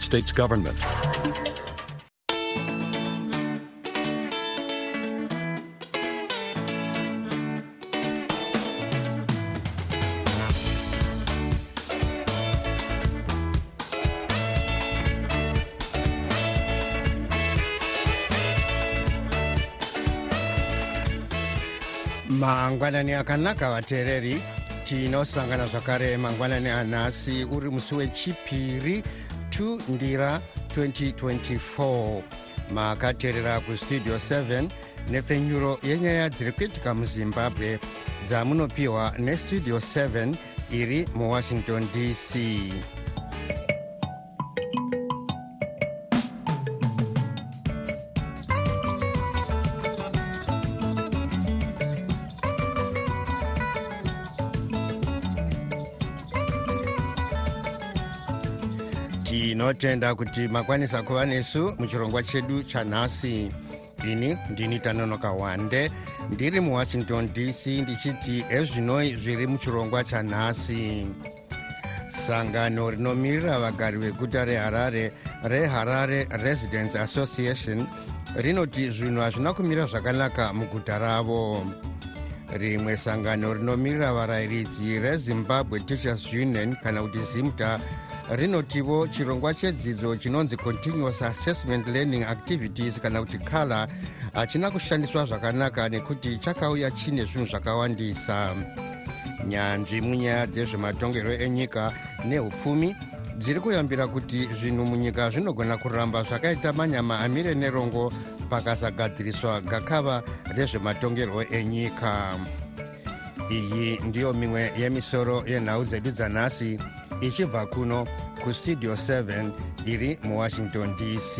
States government. mangwanani akanaka vateereri tinosangana zvakare mangwanani anhasi uri musi wechipiri 2 ndira 2024 makateerera kustudio 7 nepfenyuro yenyaya dziri kuitika muzimbabwe dzamunopiwa nestudio 7 iri muwashington dc tinotenda kuti makwanisa kuva nesu muchirongwa chedu chanhasi. Ini ndini tanonoka wande. Ndiri muwashington dc ndichiti ezvinoi zviri muchirongwa chanhasi. Sangano rinomirira vagari veguta reharare reharare residence association rinoti zvinhu hazvina kumira zvakanaka muguta ravo. Rimwe sangano rinomirira varayiridzi rezimbabwe teachers union kana kuti zimta rinotivo chirongwa chedzidzo chinonzi continuous assessment learning activities kana kuti kala hachina kushandiswa zvakanaka nekuti chakauya chine zvinhu zvakawandisa. Nyanzvi munyaya dzezvematongero enyika neupfumi dziri kuyambira kuti zvinhu munyika zvinogona kuramba zvakaita manyama amire nerongo pakasagadziriswa gakava rezvematongerwo enyika. Iyi ndiyo mimwe yemisoro yenhau dzedu dzanhasi ichibva kuno kustudio 7 iri muwashington dc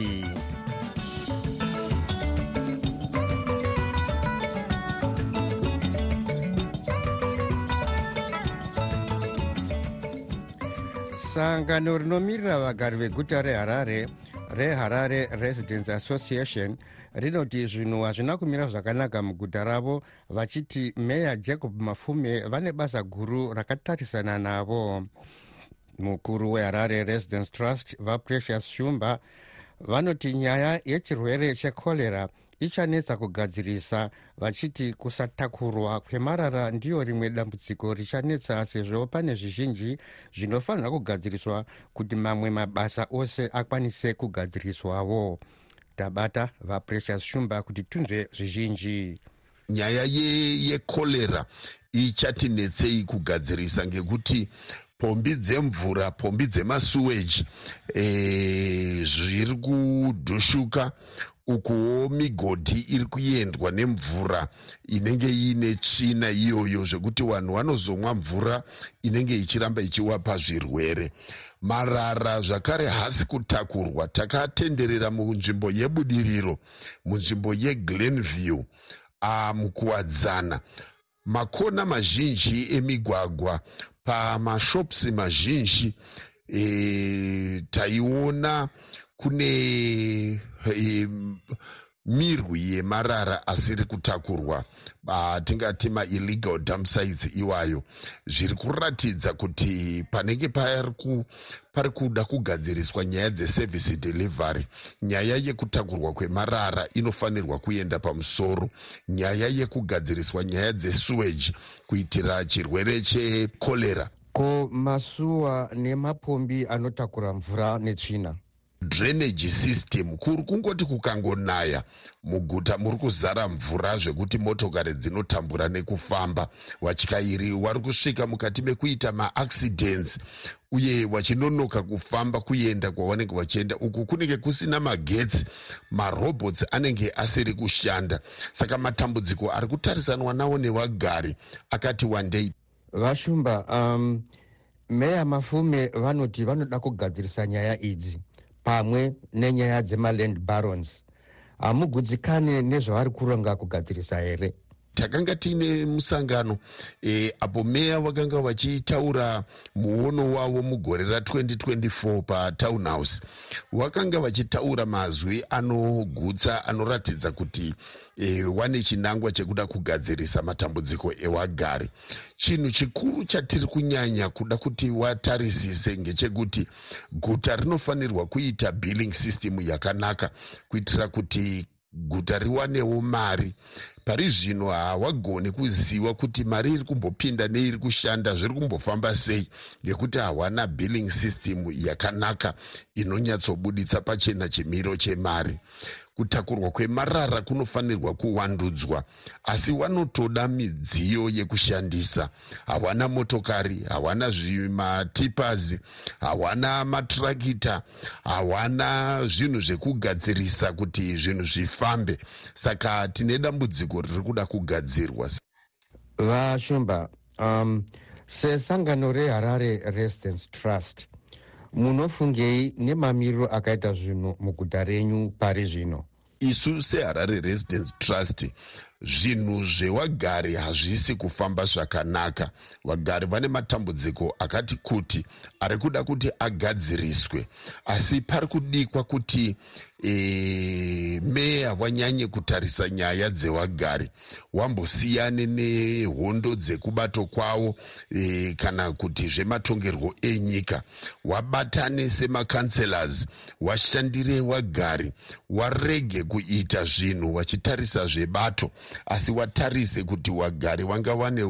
sangano rinomirira vagari veguta reharare reharare residence association rinoti zvinhu hazvina kumira zvakanaka muguta ravo vachiti meya jacob mafume vane basa guru rakatarisana navo mukuru weharare residence trust vaprecious shumba vanoti nyaya yechirwere chekorera ichanetsa kugadzirisa vachiti kusatakurwa kwemarara ndiyo rimwe dambudziko richanetsa sezvo pane zvizhinji zvinofanira kugadziriswa kuti mamwe mabasa ose akwanise kugadziriswawo. Tabata vaprecious shumba kuti tunzve zvizhinji. Nyaya yekorera ye ichatinetsei kugadzirisa ngekuti pombi dzemvura pombi dzemasuweji e, zviri kudhushuka ukuwo migodhi iri kuendwa nemvura inenge iine tsvina iyoyo zvekuti vanhu vanozomwa mvura inenge ichiramba ichiwapa zvirwere. Marara zvakare hasi kutakurwa takatenderera munzvimbo yebudiriro munzvimbo yeglenview mukuwadzana makona mazhinji emigwagwa. Pamashopsi mazhinji e, taiona kune e, mirwi yemarara asiri kutakurwa. Atingati maillegal dumpsites iwayo. Zviri kuratidza kuti panenge pari kuda kugadziriswa nyaya dzeservice delivery. Nyaya yekutakurwa kwemarara inofanirwa kuenda pamusoro. Nyaya yekugadziriswa nyaya dzesewage kuitira chirwere chekorera ko masuwa nemapombi anotakura mvura netsvina drainage system. Kuri kungoti kukangonaya muguta muri kuzara mvura zvekuti motokari dzinotambura nekufamba. Watyairi wari kusvika mukati mekuita maaccidents uye wachinonoka kufamba kuenda kwawanenge vachienda uku kunenge kusina magetsi marobots anenge asiri kushanda. Saka matambudziko ari kutarisanwa nawo nevagari akati wandei. Vashumba um, meya mafume vanoti vanoda kugadzirisa nyaya idzi pamwe nenyaya dzemaland barons. Hamugutsikane nezvavari kuronga kugadzirisa here takanga tiine musangano e, apo meya vakanga vachitaura muono wavo mugore ra2024 patown house vakanga vachitaura mazwi anogutsa anoratidza kuti e, wane chinangwa chekuda kugadzirisa matambudziko ewagari. Chinhu chikuru chatiri kunyanya kuda kuti watarisise ngechekuti guta rinofanirwa kuita billing system yakanaka kuitira kuti guta riwanewo mari. Pari zvino hawagoni kuziva kuti mari iri kumbopinda neiri kushanda zviri kumbofamba sei ngekuti hawana billing system yakanaka inonyatsobuditsa pachena chimiro chemari kutakurwa kwemarara kunofanirwa kuwandudzwa asi wanotoda midziyo yekushandisa. Hawana motokari hawana zvimatipas hawana matrakita hawana zvinhu zvekugadzirisa kuti zvinhu zvifambe. Saka tine dambudziko riri kuda kugadzirwa. Vashumba um, sesangano reharare residence trust munofungei nemamiriro akaita zvinhu muguta renyu pari zvino. Isu seharare residence trust zvinhu zvewagari hazvisi kufamba zvakanaka. Vagari vane matambudziko akati kuti ari kuda kuti agadziriswe. Asi pari kudikwa kuti e, meya vanyanye kutarisa nyaya dzevagari wambosiyane nehondo dzekubato kwavo e, kana kuti zvematongerwo enyika wabatane semakanselas washandire wagari warege kuita zvinhu wachitarisa zvebato asi watarise kuti wagari wanga wane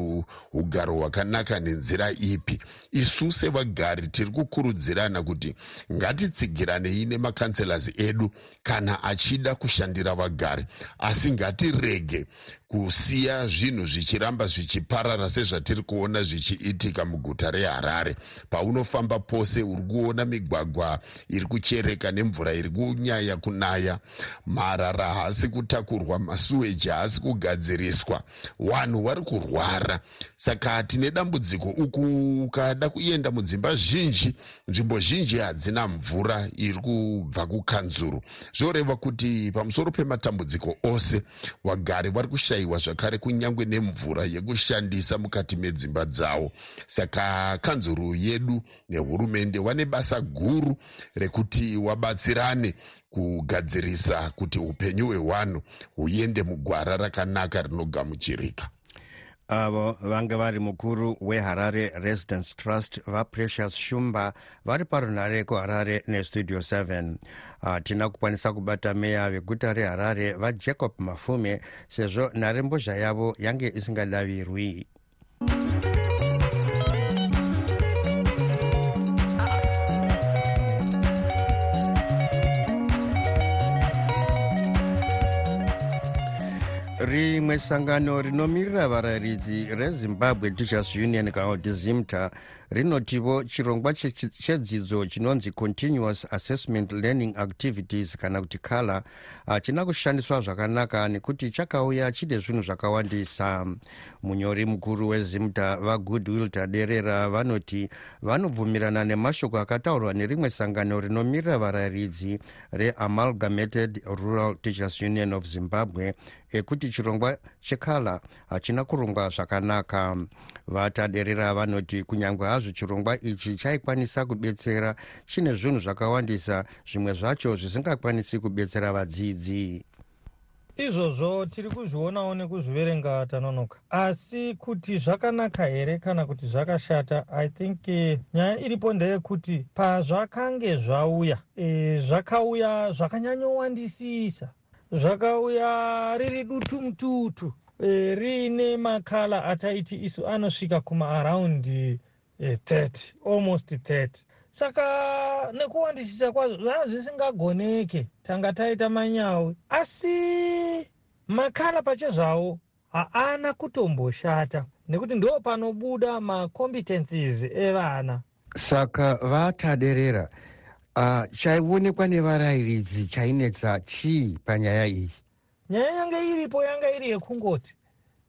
ugaro hwakanaka nenzira ipi. Isu sevagari tiri kukurudzirana kuti ngatitsigiranei nemakanselas edu kana achida kushandira vagari. Asi ngatirege kusiya zvinhu zvichiramba zvichiparara sezvatiri kuona zvichiitika muguta reharare. Paunofamba pose uri kuona migwagwa iri kuchereka nemvura iri kunyaya kunaya. Marara haasi kutakurwa masuweji haasi kugadziriswa. Vanhu vari kurwara. Saka tine dambudziko uku ukada kuenda mudzimba zhinji. Nzvimbo zhinji hadzina mvura iri kubva kukanzuru. Zvoreva kuti pamusoro pematambudziko ose vagari vari kushayiwa zvakare kunyange nemvura yekushandisa mukati medzimba dzavo. Saka kanzuru yedu nehurumende vane basa guru rekuti wabatsirane kugadzirisa kuti upenyu hwewanhu huende mugwara rakanaka rinogamuchirika. Avo vanga vari mukuru weharare residence trust vaprecious shumba vari parunhare kuharare nestudio 7 hatina uh, kukwanisa kubata meya veguta reharare vajacob mafume sezvo nharembozha yavo yange isingadavirwi rimwe sangano rinomirira varayiridzi rezimbabwe teachers union kana kuti zimta rinotivo chirongwa chedzidzo chinonzi continuous assessment learning activities kana kuti kala hachina kushandiswa zvakanaka nekuti chakauya chine zvinhu zvakawandisa. Munyori mukuru wezimta vagoodwill taderera vanoti vanobvumirana nemashoko akataurwa nerimwe sangano rinomirira varayiridzi reamalgamated rural teachers union of zimbabwe ekuti chirongwa chekala hachina kurongwa zvakanaka vataderera vanoti kunyange hazvo chirongwa ichi chaikwanisa kubetsera chine zvinhu zvakawandisa zvimwe zvacho zvisingakwanisi kubetsera vadzidzi. Izvozvo tiri kuzvionawo nekuzviverenga tanonoka. Asi kuti zvakanaka here kana kuti zvakashata i think eh, nyaya iripo ndeyekuti pazvakange zvauya e, zvakauya zvakanyanyowandisisa zvakauya riri dutu mututu e, riine makala ataiti isu anosvika kumaaraundi e, 30 almost 30 saka nekuwandisisa kwazvo zvaa zvisingagoneke tanga taita manyawi. Asi makala pachezvawo haana kutomboshata nekuti ndo panobuda macompetencies evana. Saka vataderera uh, chaionekwa nevarayiridzi chainetsa chii panyaya iyi nyaya yange iripo yanga iri yekungoti.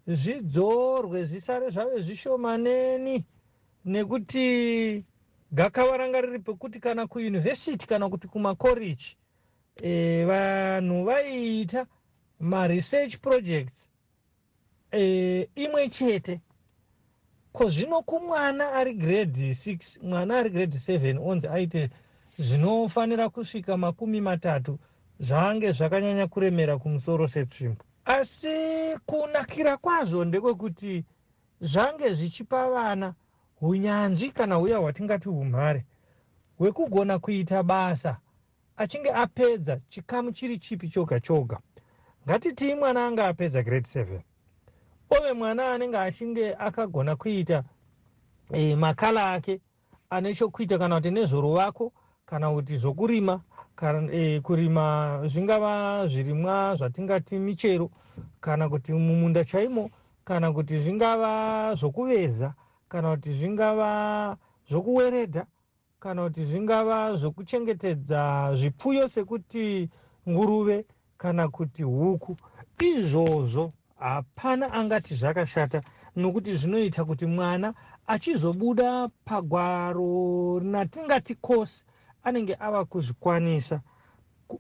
Zvidzorwe zvisare zvave zvishomaneni nekuti gakava ranga riri pekuti kana kuyunivhesiti kana kuti kumakoreji e, vanhu vaiita maresearch projects e, imwe chete. Ko zvino kumwana ari grade 6 mwana ari grade 7 onzi aite zvinofanira kusvika makumi matatu zvange zvakanyanya kuremera kumusoro setsvimbo asi kunakira kwazvo ndekwekuti zvange zvichipa vana unyanzvi kana huya hwatingati umhare hwekugona kuita basa achinge apedza chikamu chiri chipi choga choga. Ngatitii mwana anga apedza grade 7 ove mwana anenge achinge akagona kuita e, makala ake ane chokuita kana kuti nezvoruvako kana kuti zvokurima e, kurima zvingava zvirimwa zvatingati michero kana kuti mumunda chaimo kana kuti zvingava zvokuveza kana kuti zvingava zvokuweredha kana kuti zvingava zvokuchengetedza zvipfuyo sekuti nguruve kana kuti huku. Izvozvo hapana angati zvakashata nokuti zvinoita kuti mwana achizobuda pagwaro natingati kosi anenge ava kuzvikwanisa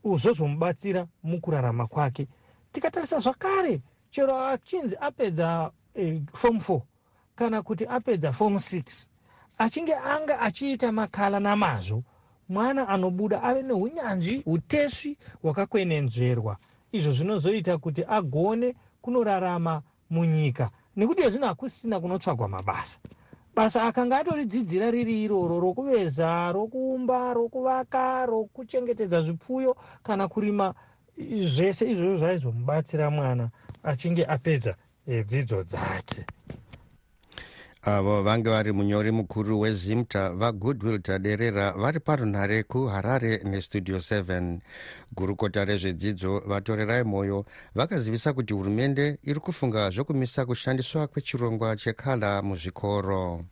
zvozomubatsira mukurarama kwake. Tikatarisa zvakare chero achinzi apedza e, form 4 kana kuti apedza form 6 achinge anga achiita makala namazvo mwana anobuda ave neunyanzvi utesvi hwakakwenenzverwa. Izvo zvinozoita kuti agone kunorarama munyika nekuti hezvino hakusisina kunotsvagwa mabasa basa akanga atoridzidzira riri iroro rokuveza rokuumba rokuvaka rokuchengetedza zvipfuyo kana kurima zvese izvozvo zvaizomubatsira mwana achinge apedza e, dzidzo dzake avo vange vari munyori mukuru wezimta vagoodwill taderera vari parunhare kuharare nestudio 7 gurukota rezvedzidzo vatorerai mwoyo vakazivisa kuti hurumende iri kufunga zvokumisa kushandiswa kwechirongwa chekala muzvikoro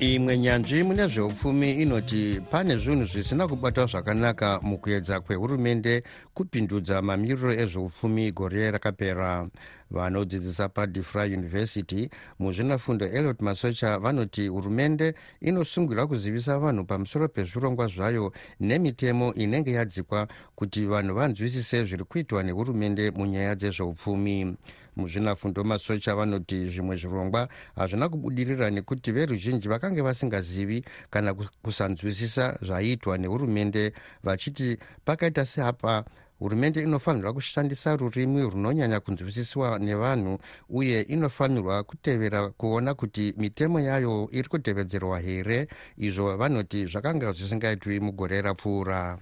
imwe nyanzvi mune zveupfumi inoti pane zvinhu zvisina kubatwa zvakanaka mukuedza kwehurumende kupindudza mamiriro ezveupfumi gore rakapera vanodzidzisa padifra university muzvinafundo eliot masocha vanoti hurumende inosungirwa kuzivisa vanhu pamusoro pezvirongwa zvayo nemitemo inenge yadzikwa kuti vanhu vanzwisise zviri kuitwa nehurumende munyaya dzezveupfumi. Muzvinafundo masocha vanoti zvimwe zvirongwa hazvina kubudirira nekuti veruzhinji vakange vasingazivi kana kusanzwisisa zvaiitwa nehurumende vachiti pakaita seapa hurumende inofanirwa kushandisa rurimi runonyanya kunzwisiswa nevanhu uye inofanirwa kutevera kuona kuti mitemo yayo iri kutevedzerwa here izvo vanoti zvakanga zvisingaitwi mugore rapfuura.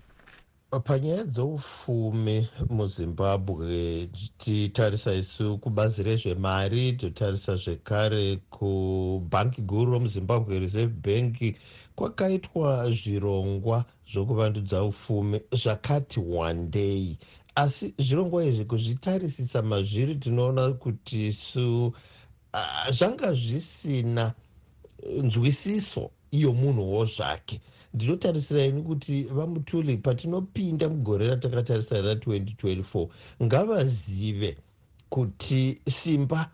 Panyaya dzeufumi muzimbabwe titarisa isu kubazi rezvemari totarisa zvekare kubhangi guru romuzimbabwe reserve bank kwakaitwa zvirongwa zvokuvandudza ufumi zvakati wandei. Asi zvirongwa izvi kuzvitarisisa mazviri tinoona kuti su uh, zvanga zvisina nzwisiso iyo munhuwo zvake ndinotarisira ini kuti vamutuli patinopinda mugore ratakatarisira ra2024 ngavazive kuti simba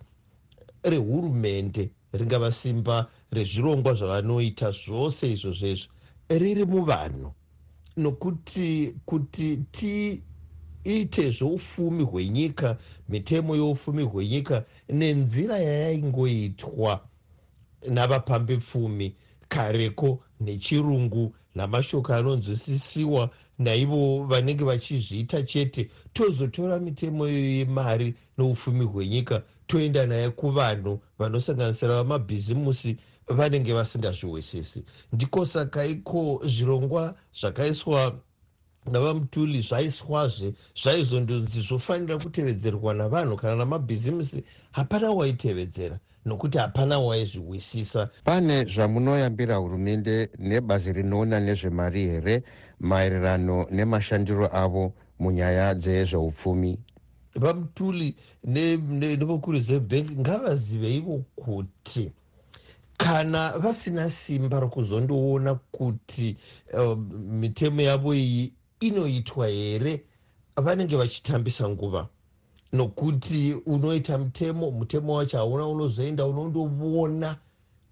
rehurumende ringava simba rezvirongwa zvavanoita zvose izvo zvezvo riri muvanhu. Nokuti kuti tiite zvoufumi hwenyika mitemo youfumi hwenyika nenzira yayaingoitwa navapambepfumi kareko nechirungu namashoko anonzwisisiwa naivo vanenge vachizviita chete tozotora mitemo iyo yemari noufumi hwenyika toenda naye kuvanhu vanosanganisira vamabhizimusi vanenge vasingazviwisisi ndiko saka iko zvirongwa zvakaiswa navamutuli zvaiswazve zvaizondonzi zvofanira kutevedzerwa navanhu kana namabhizimusi. Hapana waitevedzera nokuti hapana waizviwisisa pane zvamunoyambira hurumende nebazi rinoona nezvemari here maererano nemashandiro avo munyaya dzezveupfumi? Vamutuli nevokuru zebhenk ngavazive ivo kuti kana vasina simba rokuzondoona kuti uh, mitemo yavo iyi inoitwa here vanenge vachitambisa nguva? Nokuti unoita mutemo mutemo wacho hauna unozoenda unondoona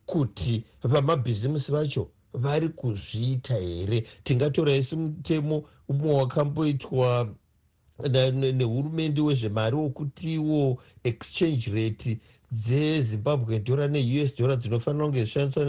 kuti vamabhizimusi vacho vari kuzviita here. Tingatora isi mutemo umwe wakamboitwa nehurumende wezvemari wokutiwo exchange rate dzezimbabwe dora neus dora dzinofanira kunge zvishandiswa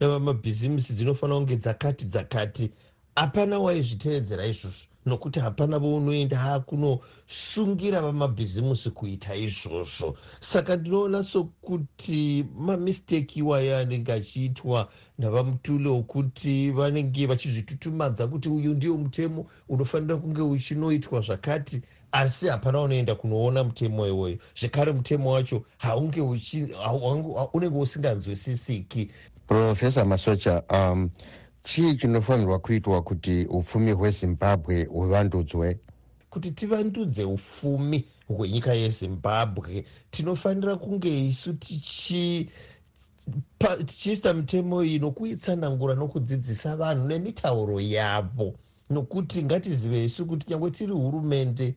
nevamabhizimusi dzinofanira kunge dzakati dzakati. Hapana waizvitevedzera izvozvo nokuti hapana vaunoenda hakunosungira vamabhizimusi kuita izvozvo. Saka ndinoona sokuti mamisteki iwayo anenge achiitwa navamutule wokuti vanenge vachizvitutumadza kuti uyu ndio mutemo unofanira kunge uchinoitwa zvakati asi hapana unoenda kunoona mutemo iwoyo. Zvekare mutemo wacho haunge unenge usinganzwisisiki profesa masocha um, chii chinofanirwa kuitwa kuti upfumi hwezimbabwe huvandudzwe? Kuti tivandudze ufumi hwenyika yezimbabwe. Tinofanira kunge isu tichiisa mitemo iyi nokuitsanangura nokudzidzisa vanhu nemitauro yavo. Nokuti ngatizive isu kuti nyange tiri hurumende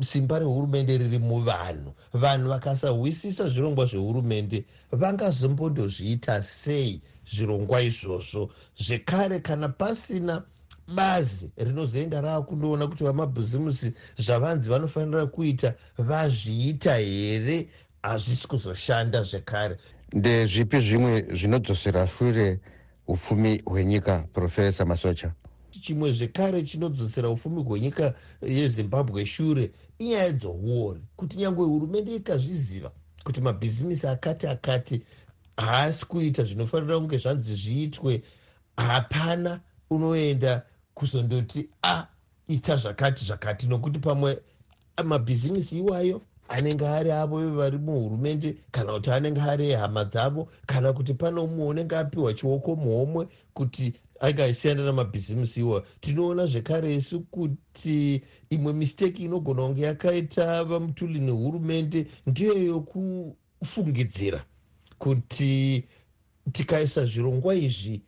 simba rehurumende riri muvanhu. Vanhu vakasahwisisa zvirongwa zvehurumende vangazombondozviita sei zvirongwa izvozvo. Zvekare kana pasina bazi rinozoenda rava kundoona kuti vamabhizimusi zvavanzi vanofanira kuita vazviita here? Hazvisi kuzoshanda zvekare. Ndezvipi zvimwe zvinodzosera shure upfumi hwenyika profesa masocha chimwe zvekare chinodzosera ufumi hwenyika yezimbabwe shure inyaya dzouori kuti nyange hurumende ikazviziva kuti mabhizimisi akati akati haasi kuita zvinofanira kunge zvanzi zviitwe hapana unoenda kuzondoti a ita zvakati zvakati. Nokuti pamwe mabhizimisi iwayo anenge ari avo vari muhurumende kana kuti anenge ari ehama dzavo kana kuti pane umwe unenge apiwa chioko muhomwe kuti ainge achisiyana namabhizimusi iwayo tinoona zvekare isu kuti imwe misteki inogona kunge yakaita vamutuli nehurumende ndiyo yokufungidzira kuti tikaisa zvirongwa izvi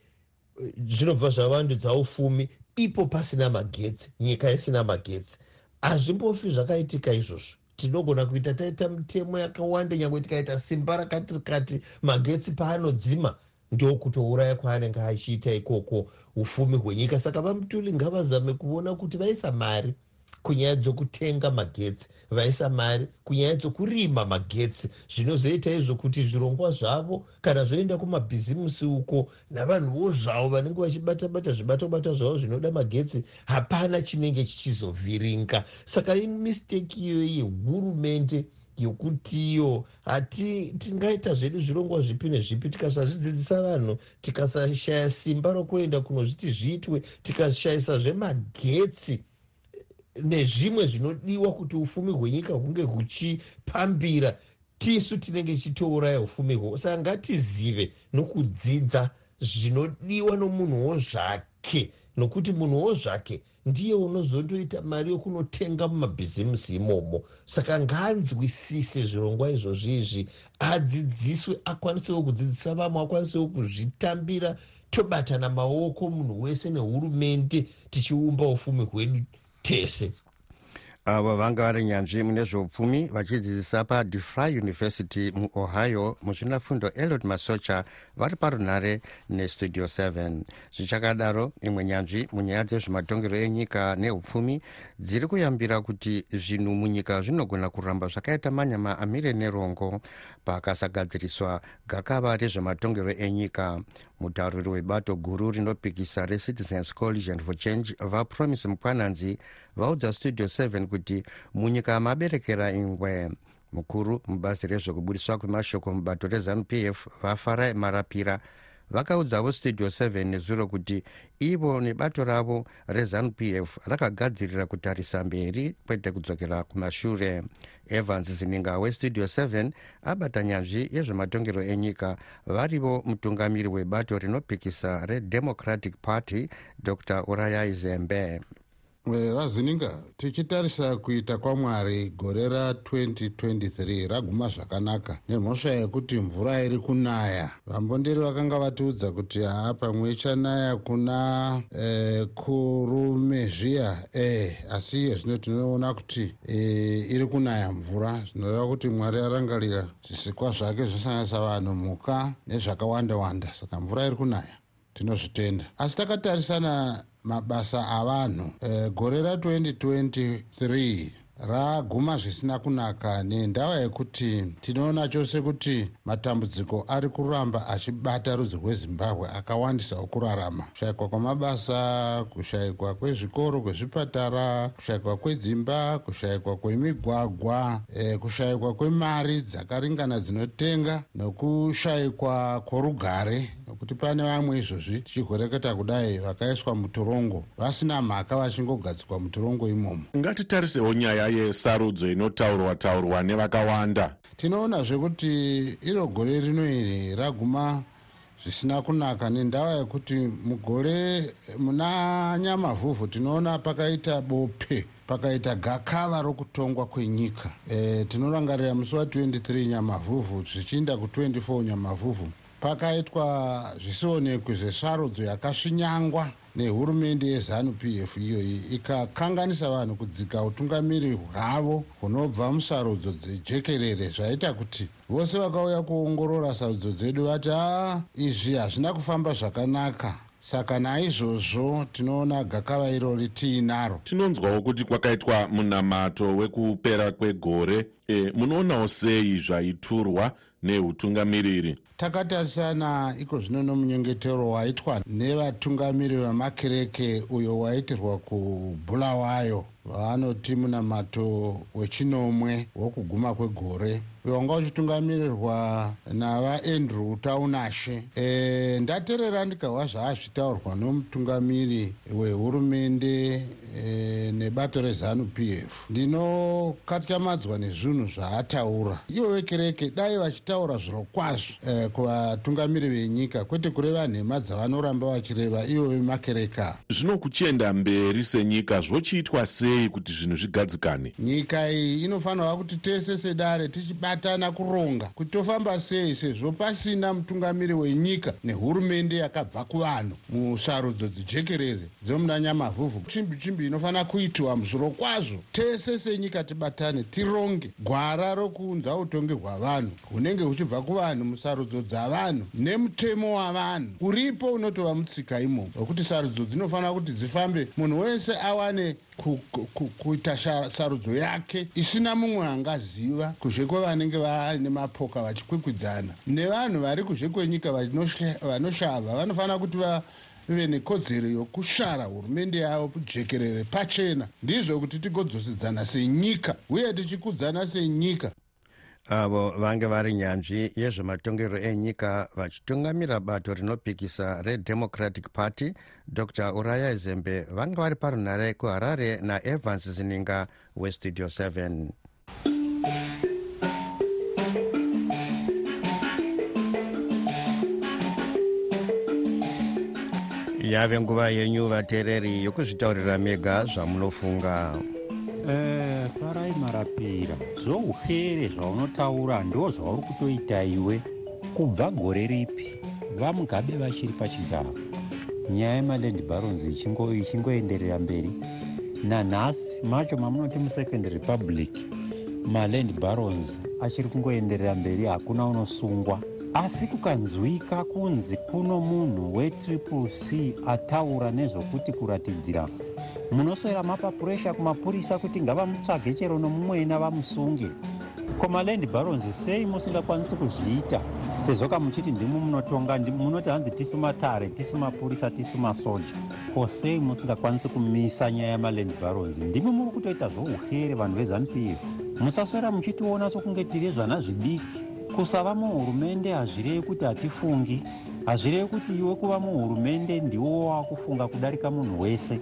zvinobva zvavandudza ufumi ipo pasina magetsi nyika isina magetsi. Hazvimbofi zvakaitika izvozvo. Tinogona kuita taita mitemo yakawanda nyange tikaita simba rakati rikati magetsi paanodzima ndokutouraya kwaanenge achiita ikoko ufumi hwenyika. Saka vamutuli ngavazame kuona kuti vaisa mari kunyaya dzokutenga magetsi vaisa mari kunyaya dzokurima magetsi. Zvinozoita izvo kuti zvirongwa zvavo kana zvoenda kumabhizimusi uko navanhuwo zvavo vanenge vachibata-bata zvibato-bata zvavo zvinoda magetsi hapana chinenge chichizovhiringa. Saka imisteki iyoyo yehurumende yokutiyo. Hati tingaita zvedu zvirongwa zvipi nezvipi tikasazvidzidzisa vanhu tikasashaya simba rokuenda kunozviti zviitwe tikashayisa zvemagetsi nezvimwe zvinodiwa kuti ufumi hwenyika hunge huchipambira. Tisu tinenge chitouraya ufumi hwo. Saka ngatizive nokudzidza zvinodiwa nomunhuwo zvake nokuti munhuwo zvake ndiye unozondoita mari yokunotenga mumabhizimusi imomo. Saka ngaanzwisise zvirongwa izvozvi izvi. Adzidziswe akwanisewo kudzidzisa vamwe akwanisewo kuzvitambira. Tobatana maoko munhu wese nehurumende tichiumba ufumi hwedu tese avo vanga vari nyanzvi mune zveupfumi vachidzidzisa padefry university muohio muzvinafundo elod masocha vari parunhare nestudio 7 zvichakadaro imwe nyanzvi munyaya dzezvematongero enyika neupfumi dziri kuyambira kuti zvinhu munyika zvinogona kuramba zvakaita manyama amire nerongo. Pakasagadziriswa gakava rezvematongero enyika. Mutauriri webato guru rinopikisa recitizens coalition for change vapromise mukwananzi vaudza studio 7 kuti munyika maberekera ingwe. Mukuru mubazi rezvekubudiswa kwemashoko mubato rezanup f vafarai marapira vakaudzawo studio 7 nezuro kuti ivo nebato ravo rezanup f rakagadzirira kutarisa mberi kwete kudzokera kumashure. Evans zininga westudio 7 abata nyanzvi yezvematongero enyika varivo mutungamiri webato rinopikisa redemocratic party dr. Urayai zembe vazininga tichitarisa kuita kwamwari gore ra2023 raguma zvakanaka. Nemhosva yekuti mvura iri kunaya. Vambonderi vakanga vatiudza kuti haa pamwe ichanaya kuna e, kurume zviya e, asi iye zvino tinoona kuti e, iri kunaya mvura. Zvinoreva kuti mwari arangarira zvisikwa zvake zvisanganisa vanhu mhuka nezvakawanda wanda saka mvura iri kunaya tinozvitenda. Asi takatarisana mabasa avanhu e, gore ra2023 raguma zvisina kunaka nendava yekuti tinoona chose kuti matambudziko ari kuramba achibata rudzi rwezimbabwe akawandisawo kurarama kushayikwa kwamabasa kushayikwa kwezvikoro kwezvipatara kushayikwa kwedzimba kushayikwa kwemigwagwa e, kushayikwa kwemari dzakaringana dzinotenga nokushayikwa kworugare. Nokuti pane vamwe izvozvi tichigoreketa kudai vakaiswa mutorongo vasina mhaka vachingogadzikwa mutorongo imomo. Ngatitarisewo nyaya yesarudzo inotaurwa taurwa nevakawanda. Tinoonazve kuti iro gore rino iri raguma zvisina kunaka nendava yekuti mugore muna nyamavhuvhu tinoona pakaita bope pakaita gakava rokutongwa kwenyika. E, tinorangarira musi wa23 nyamavhuvhu zvichiinda ku24 nyamavhuvhu pakaitwa zvisionekwi zvesarudzo yakasvinyangwa nehurumende yezanup f iyoyi ikakanganisa vanhu kudzika utungamiri hwavo hunobva musarudzo dzejekerere. Zvaita kuti vose vakauya kuongorora sarudzo dzedu vati aa izvi hazvina kufamba zvakanaka. Saka naizvozvo tinoona gakava irori tiinaro tinonzwawo kuti kwakaitwa munamato wekupera kwegore. E, munoonawo sei zvaiturwa neutungamiriri takatarisana iko zvino nomunyengetero waitwa nevatungamiri vemakereke uyo waitirwa kubhulawayo vaanoti munamato wechinomwe wokuguma kwegore. Uyo wanga uchitungamirirwa navaandrew taunashe e, ndateerera ndikahwa zvaazvitaurwa nomutungamiri wehurumende e, nebato rezanup f. Ndinokatyamadzwa nezvinhu zvaataura. Ivo vekereke dai vachitaura zviro kwazvo. E, kuvatungamiri venyika kwete kureva nhema dzavanoramba vachireva ivo vemakereka. Zvino kuchienda mberi senyika zvochiitwa sei kuti zvinhu zvigadzikane? Nyika iyi inofanirwa kuti tese sedare tichibatana kuronga kuti tofamba sei sezvo pasina mutungamiri wenyika nehurumende yakabva kuvanhu. Musarudzo dzijekerere dzemuna nyamavhuvhu chimbi chimbi inofanira kuitiwa zviro kwazvo. Tese senyika tibatane tironge. Gwara rokuunza utongi hwavanhu hunenge huchibva kuvanhu musarudzo dzavanhu nemutemo wavanhu. Uripo unotova mutsika imomo wekuti sarudzo dzinofanira kuti dzifambe munhu wese awane kuita sarudzo yake. Isina mumwe angaziva kuzve kwevanenge vaine mapoka vachikwikwidzana. Nevanhu vari kuzve kwenyika vanoshava vanofanira kuti vave nekodzero yokushara hurumende yavo jekerere pachena. Ndizvo kuti tigodzosidzana senyika uye tichikudzana senyika avo vange vari nyanzvi yezvematongerwo enyika vachitungamira bato rinopikisa redemocratic party dr. Uraya zembe vange vari parunhare kuharare naevans zininga westudio 7 yave nguva yenyu vateereri yokuzvitaurira mega zvamunofunga. Eh, farai marapira zvoukere zvaunotaura ndo zvauri kutoita iwe kubva gore ripi? Vamugabe vachiri pachigaro. Nyaya yemaland barons ichingoenderera mberi. Nanhasi macho mamunoti musecond republic maland barons achiri kungoenderera mberi hakuna unosungwa. Asi kukanzwika kunzi kuno munhu wetriple c ataura nezvokuti kuratidzira munoswera mapa puresha kumapurisa kuti ngavamutsvage chero nomumwena vamusunge. Komaland barons sei musingakwanisi kuzviita? Sezvo kamuchiti ndimo munotonga munoti hanzi tisu matare tisu mapurisa tisu masoja ko sei musingakwanisi kumisa nyaya yamaland barons? Ndimi muri kutoita zvouhere vanhu vezanup f musaswera muchitiona sokunge tiri zvana zvidiki kusava muhurumende hazvirevi kuti hatifungi. Hazvirevi kuti iwe kuva muhurumende ndiwo wakufunga kudarika munhu wese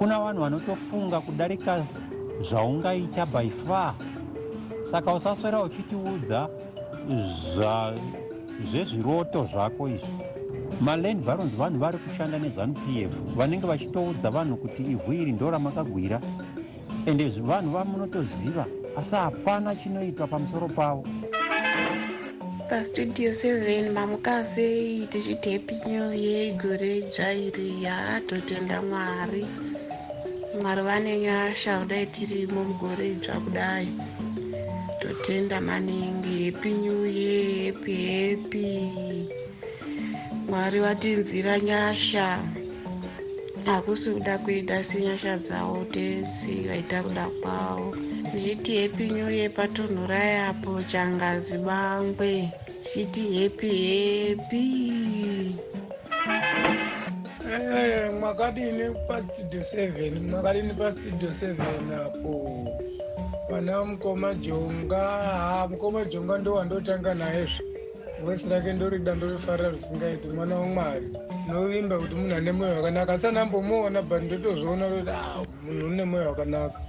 kuna vanhu vanotofunga kudarika zvaungaita by far. Saka usaswera uchitiudza zvezviroto zvako izvi. Maland varons vanhu vari kushanda nezanup f vanenge vachitoudza vanhu kuti ivhu iri ndo ramakagwira ende vanhu vamunotoziva asi hapana chinoitwa pamusoro pavo. Pastudio 7 mamukasei tichitepinyo yegore dzvairi yatotenda mwari mwari vane nyasha kudai tirimo mugore dzva kudai. Totenda maningi hepi new year hepi hepi mwari vatinzira nyasha. Hakusi kuda kwedu asi nyasha dzavo tenzi vaita kuda kwavo. Ndichiti hepi new year patonhora yapo changazi bangwe. Chiti hepi hepi Eh, mwakadini pastudio seven? Mwakadini pastudio seven apo? Pana mukoma jonga. Ha mukoma jonga ndo wandotanga nayezve voisi rake ndorida ndorifarira zvisingaiti mwana wamwari. Novimba kuti munhu ane mwoyo wakanaka. Asi anambomuona but ndotozviona kuti a munhu une mwoyo wakanaka.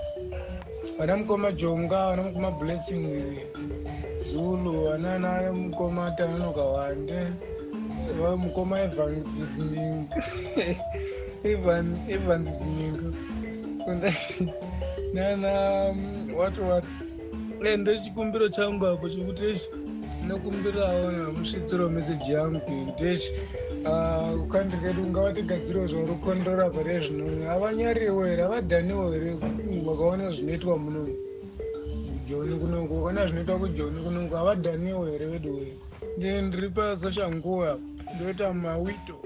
Vana mukoma jonga vana mukoma blessing zulu vanana mukoma tanonoka wande mukoma evanziziminga evanziziminga nana wati wati e ndechikumbiro changu apo chekuti echi ndinokumbirawo namusvitsiro meseji yangu kuti echi kukandi kedu ngavatigadziriwo zvorukondora pare zvino havanyariwo here havadhaniwo here vakaona zvinoitwa muno joni kunongo vakana zvinoitwa kujoni kunongo havadhaniwo here vedu wee nde ndiri pasashanguva ndoita mawito.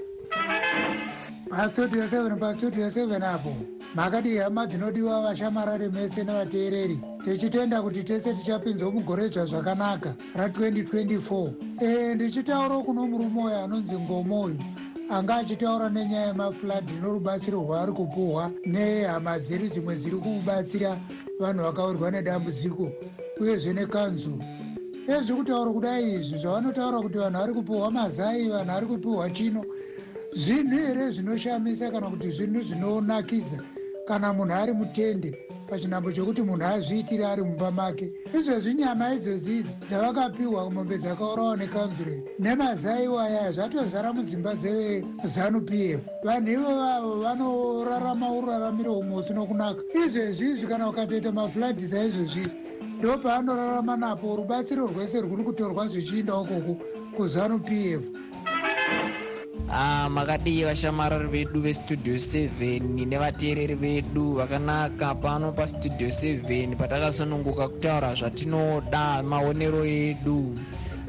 Pastudio 7 pastudio 7 apo. Makadi hama dzinodiwa vashamarari mese nevateereri. Tichitenda kuti tese tichapinzwa mugoredzwa zvakanaka ra2024 e ndichitaurawo kuno murume uyo anonzi ngomoyo. Anga achitaura nenyaya yemafladhi norubatsiro rwaari kupuhwa nehama dziri dzimwe dziri kubatsira vanhu vakawirwa nedambudziko uyezve nekanzuro ezvi kutaura kudai izvi zvavanotaura kuti vanhu vari kupiwa mazai vanhu ari kupiwa chino zvinhu here zvinoshamisa kana kuti zvinhu zvinonakidza? Kana munhu ari mutende pachinambo chokuti munhu azviitire ari mumba make. Izvezvi nyama idzodzi dzavakapiwa mombe dzakaurawa nekanzurei nemazai waya zvatozara mudzimba dzezanup f vanhu ivovavo vanorarama uraramiro umwe usino kunaka izvezvi izvi kana ukatoita mafladhi saizvozviri ndo paanorarama napo rubatsiro rwese rwuri kutorwa zvichiinda ukoko kuzanup f. Ah, makadii vashamarari vedu vestudio 7 nevateereri vedu vakanaka. Pano pastudio 7 patakasununguka kutaura zvatinoda maonero edu.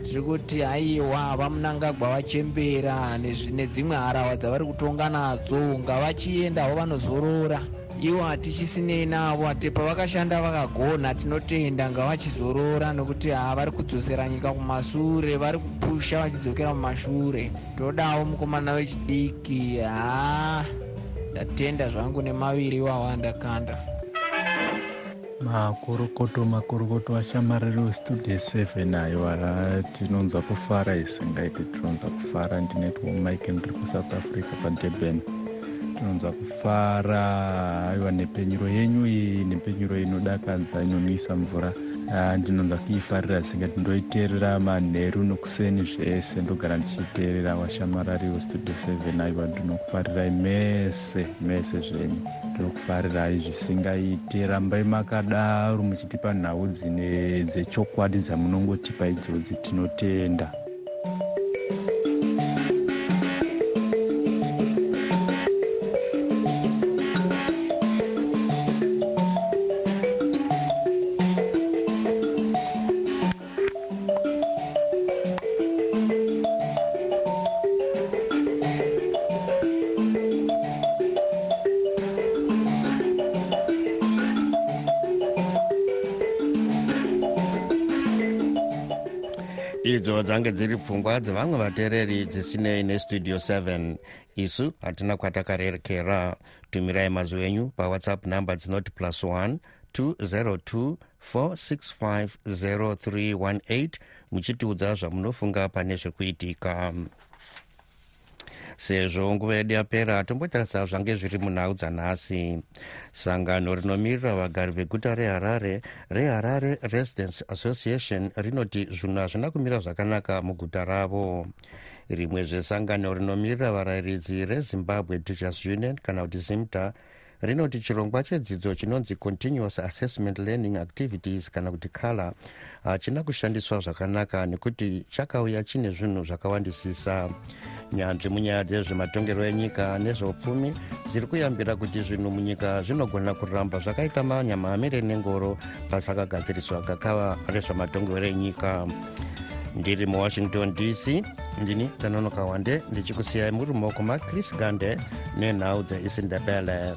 Tiri kuti haiwa vamunangagwa vachembera nedzimwe harawa dzavari kutonga nadzo. Ngavachiendawo vanozorora ivo hatichisinei navo hati pavakashanda vakagona tinotenda ngavachizorora nokuti ha vari kudzosera nyika kumasure vari kupusha vachidzokera mumashure. Todawo mukomana wechidiki ha ndatenda zvangu nemaviri iwawo andakanda makorokoto makorokoto ashamariri westudio 7 aiwa tinonzwa kufara isingaiti tinonzwa kufara. Ndinetwo mike ndiri kusouth africa padurban tinonzwa kufara aiwa nepenyuro yenyu iyi nepenyuro inodakadza inonwisa mvura. Ndinonzwa kuifarira singati ndoiteerera manheru nokuseni zvese ndogara ndichiteerera washamarari westudio 7 aiwa ndinokufarirai mese mese zvenyu. Ndinokufarirai zvisingaite rambai makadaro muchitipa nhau dzine dzechokwadi dzamunongotipa idzodzi tinotenda idzo dzange dziri pfungwa dzevamwe vateereri dzisinei nestudio 7 isu hatina kwatakarerekera. Tumirai mazwi enyu pawhatsapp number dzinoti plus 1 202 465 0318 muchitiudza zvamunofunga pane zvekuitika sezvo nguva yedu yapera tombotarisa zvange zviri munhau dzanhasi. Sangano rinomirira vagari veguta reharare reharare residence association rinoti zvinhu hazvina kumira zvakanaka muguta ravo. Rimwe zvesangano rinomirira varayiridzi rezimbabwe teachers union kana kuti zimta rinoti chirongwa chedzidzo chinonzi continuous assessment learning activities kana kuti kala hachina kushandiswa zvakanaka nekuti chakauya chine zvinhu zvakawandisisa. Nyanzvi munyaya dzezvematongerwo enyika nezveupfumi dziri kuyambira kuti zvinhu munyika zvinogona kuramba zvakaita manyamamire nengoro pasakagadziriswa gakava rezvematongerwo enyika. Ndiri muwashington dc ndini tanonoka wande ndichikusiyai muri mumaoko machris gande nenhau dzeisindebele